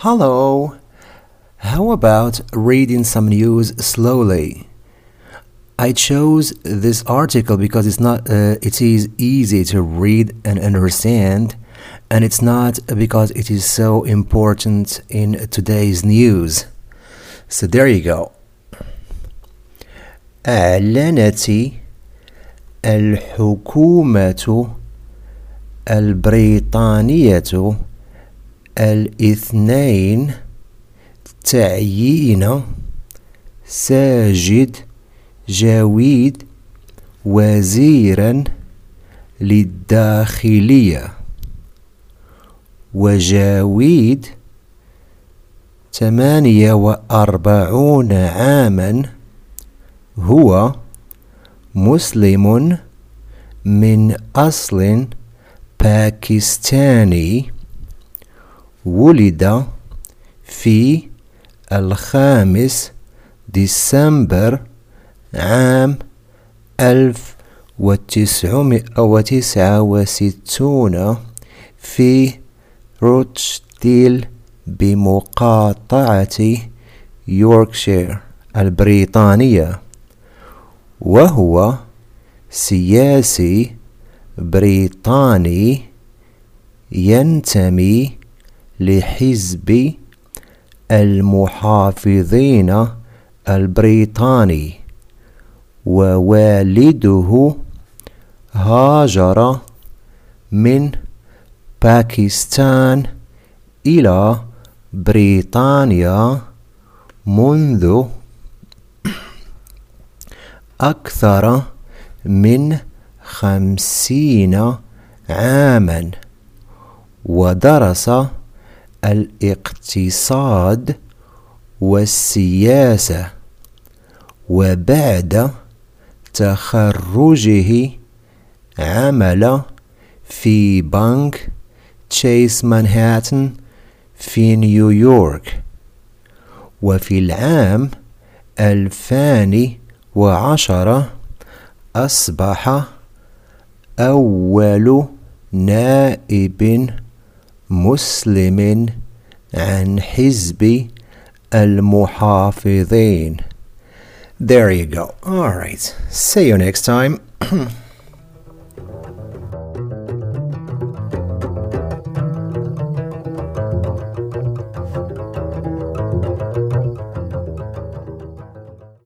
Hello. How about reading some news slowly? I chose this article because it's not uh, it is easy to read and understand and it's not because it is so important in today's news. So there you go. أعلنت الحكومة البريطانية الاثنين تعيين ساجد جاويد وزيرا للداخلية. وجاويد ثمانية وأربعون عاما هو مسلم من أصل باكستاني. ولد في الخامس ديسمبر عام ألف وتسعمائة وتسعة وستون في روتشديل بمقاطعة يوركشير البريطانية وهو سياسي بريطاني ينتمي لحزب المحافظين البريطاني ووالده هاجر من باكستان إلى بريطانيا منذ أكثر من خمسين عاما ودرس الاقتصاد والسياسة وبعد تخرجه عمل في بنك تشيس مانهاتن في نيويورك وفي العام 2010 أصبح أول نائب مسلم عن حزب المحافظين There you go. All right. See you next time.